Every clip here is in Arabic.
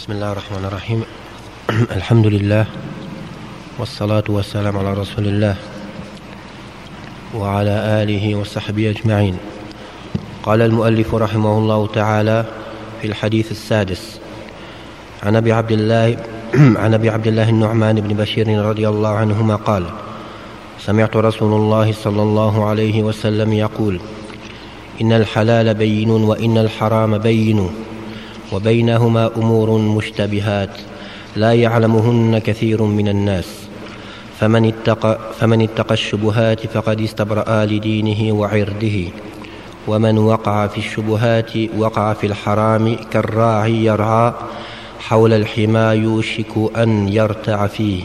بسم الله الرحمن الرحيم. الحمد لله والصلاة والسلام على رسول الله وعلى آله وصحبه أجمعين. قال المؤلف رحمه الله تعالى في الحديث السادس عن أبي عبد الله عن أبي عبد الله النعمان بن بشير رضي الله عنهما قال سمعت رسول الله صلى الله عليه وسلم يقول إن الحلال بين وإن الحرام بين. وبينهما أمور مشتبهات لا يعلمهن كثير من الناس. فمن اتقى, فمن اتقى الشبهات فقد استبرأ لدينه وعرضه. ومن وقع في الشبهات وقع في الحرام كالراعي يرعى حول الحمى يوشك أن يرتع فيه.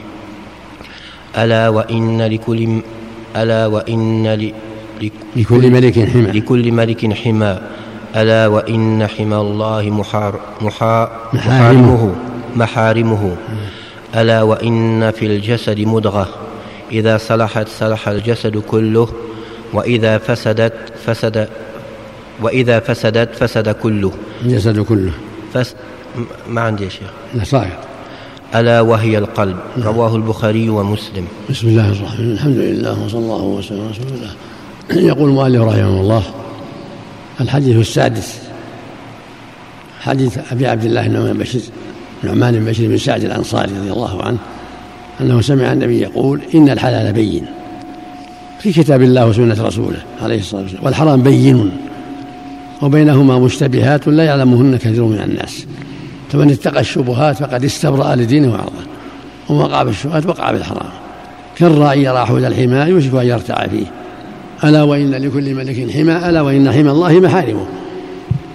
ألا وإن لكل ألا وإن لكل ملك حمى. لكل ملك حمى. ألا وإن حمى الله محار محا محارمه. محارمه. ألا وإن في الجسد مضغة. إذا صلحت صلح الجسد كله وإذا فسدت فسد وإذا فسدت فسد كله. الجسد كله. فس ما عندي يا شيخ. لا صحيح ألا وهي القلب. رواه البخاري ومسلم. بسم الله الرحمن الرحيم. الحمد لله وصلى الله وسلم على رسول الله. يقول المؤلف رحمه الله الحديث السادس حديث أبي عبد الله بن بشير نعمان بن بشير بن سعد الأنصاري رضي الله عنه أنه سمع النبي يقول إن الحلال بين. في كتاب الله وسنة رسوله عليه الصلاة والسلام والحرام بين وبينهما مشتبهات لا يعلمهن كثير من الناس فمن اتقى الشبهات فقد استبرأ لدينه وعرضه ومن وقع بالشبهات وقع بالحرام كالراعي يرى حول الحمى يوشك أن يرتع فيه. ألا وإن لكل ملك حمى ألا وإن حمى الله محارمه.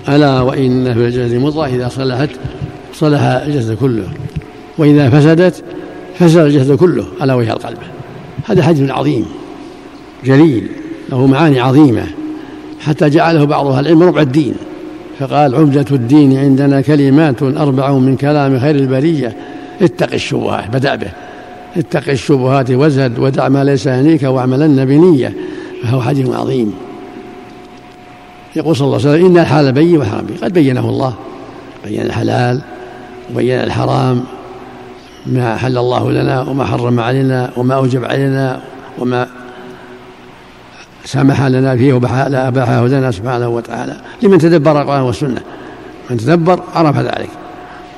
ألا وإن في الجسد مضغة إذا صلحت صلح الجسد كله. وإذا فسدت فسد الجسد كله ألا وهي القلب. هذا حديث عظيم جليل له معاني عظيمة. حتى جعله بعض أهل العلم ربع الدين. فقال عمدة الدين عندنا كلمات أربع من كلام خير البرية. اتق الشبهات بدأ به. اتق الشبهات وزد ودع ما ليس يعنيك واعملن بنية فهو حديث عظيم. يقول صلى الله عليه وسلم إن الحلال بين والحرام بين قد بينه الله. بين الحلال وبين الحرام. ما حل الله لنا وما حرم علينا وما أوجب علينا وما سمح لنا فيه وأباحه لنا سبحانه وتعالى. لمن تدبر القرآن والسنة. من تدبر عرف ذلك.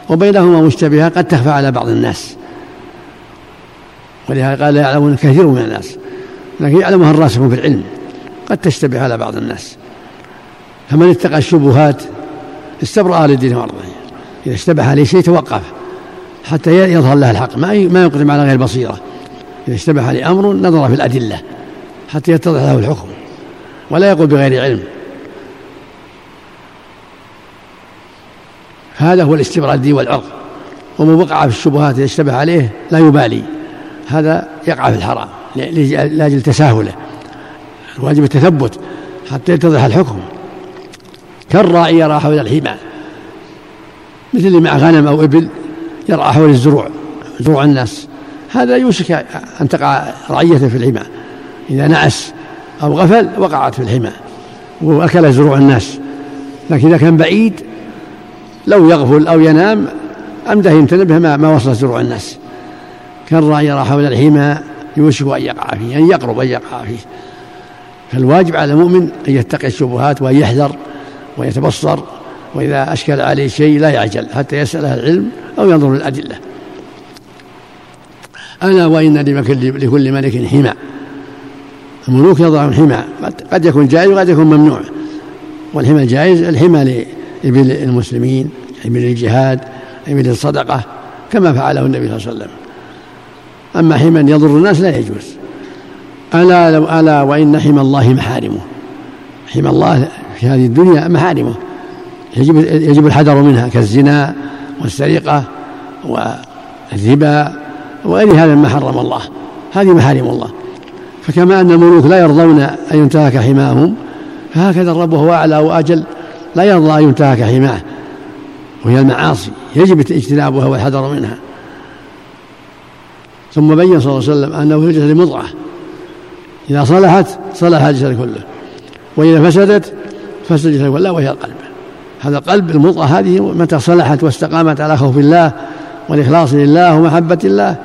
وبينهما مشتبهة قد تخفى على بعض الناس. ولهذا قال لا يعلمون كثير من الناس. لكن يعلمها الراسخون في العلم. قد تشتبه على بعض الناس. فمن اتقى الشبهات استبرأ لدينه وارضه إذا اشتبه عليه شيء توقف. حتى يظهر له الحق. ما ما يقدم على غير بصيرة. إذا اشتبه عليه أمر نظر في الأدلة. حتى يتضح له الحكم. ولا يقول بغير علم. هذا هو الاستبراء الدين والعرض. ومن وقع في الشبهات إذا اشتبه عليه لا يبالي. هذا يقع في الحرام. لأجل تساهله. الواجب التثبت حتى يتضح الحكم. كالراعي يرى حول الحمى. مثل اللي مع غنم أو إبل يرعى حول الزروع زروع الناس. هذا يوشك أن تقع رعيته في الحمى. إذا نعس أو غفل وقعت في الحمى وأكل زروع الناس. لكن إذا كان بعيد لو يغفل أو ينام أمده ينتبه ما, ما وصلت زروع الناس. كالراعي يرى حول الحمى يوشك أن يقع فيه أن يقرب أن يقع فيه. فالواجب على المؤمن أن يتقي الشبهات وأن يحذر ويتبصر وإذا أشكل عليه شيء لا يعجل حتى يسأل أهل العلم أو ينظر للأدلة. ألا وإن لكل ملك حمى. الملوك يضعون حمى قد يكون جائز وقد يكون ممنوع. والحمى الجائز الحمى لإبل المسلمين إبل الجهاد إبل الصدقة كما فعله النبي صلى الله عليه وسلم. أما حمى يضر الناس لا يجوز. ألا لو ألا وإن حمى الله محارمه. حمى الله في هذه الدنيا محارمه. يجب يجب الحذر منها كالزنا والسرقة والربا وغير هذا ما حرم الله. هذه محارم الله. فكما أن الملوك لا يرضون أن ينتهك حماهم فهكذا الرب وهو أعلى وأجل. لا يرضى أن ينتهك حماه. وهي المعاصي. يجب اجتنابها والحذر منها. ثم بين صلى الله عليه وسلم أنه في الجسد مضغة. إذا صلحت صلح الجسد كله. وإذا فسدت فسد الجسد كله. وهي القلب. هذا القلب المضغة هذه متى صلحت واستقامت على خوف الله والإخلاص لله ومحبة الله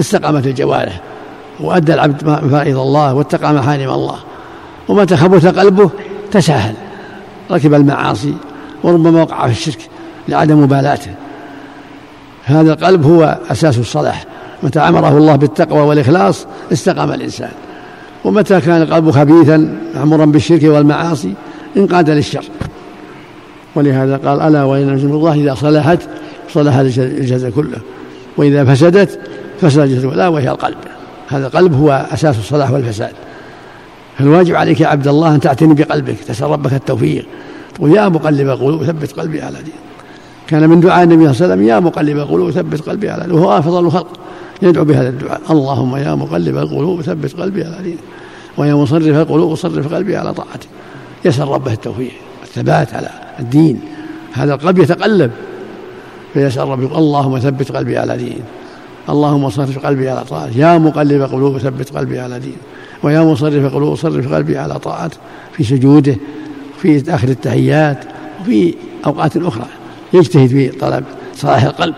استقامت الجوارح وأدى العبد فرائض الله واتقى محارم الله. ومتى خبث قلبه تساهل. ركب المعاصي وربما وقع في الشرك لعدم مبالاته. هذا القلب هو أساس الصلاح متى أمره الله بالتقوى والإخلاص استقام الإنسان. ومتى كان القلب خبيثا معمورا بالشرك والمعاصي انقاد للشر. ولهذا قال ألا وإن نجم الله إذا صلحت صلح الجسد كله. وإذا فسدت فسد الجسد لا وهي القلب. هذا القلب هو أساس الصلاح والفساد. فالواجب عليك يا عبد الله أن تعتني بقلبك تسأل ربك التوفيق. تقول يا مقلب القلوب ثبت قلبي على دين كان من دعاء النبي صلى الله عليه وسلم يا مقلب القلوب ثبت قلبي على دين وهو أفضل الخلق يدعو بهذا الدعاء. اللهم يا مقلب القلوب ثبت قلبي على دين ويا مصرف القلوب صرف قلبي على طاعتك. يسأل ربه التوفيق والثبات على الدين. هذا القلب يتقلب. فيسأل ربي اللهم ثبت قلبي على دين اللهم صرف قلبي على طاعتك. يا مقلب قلوب ثبت قلبي على دين ويا مصرف قلوب صرف قلبي على طاعته في سجوده في آخر التحيات وفي أوقات أخرى. يجتهد في طلب صلاح القلب.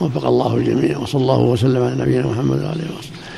وفق الله الجميع وصلى الله وسلم على نبينا محمد وآله وصحبه.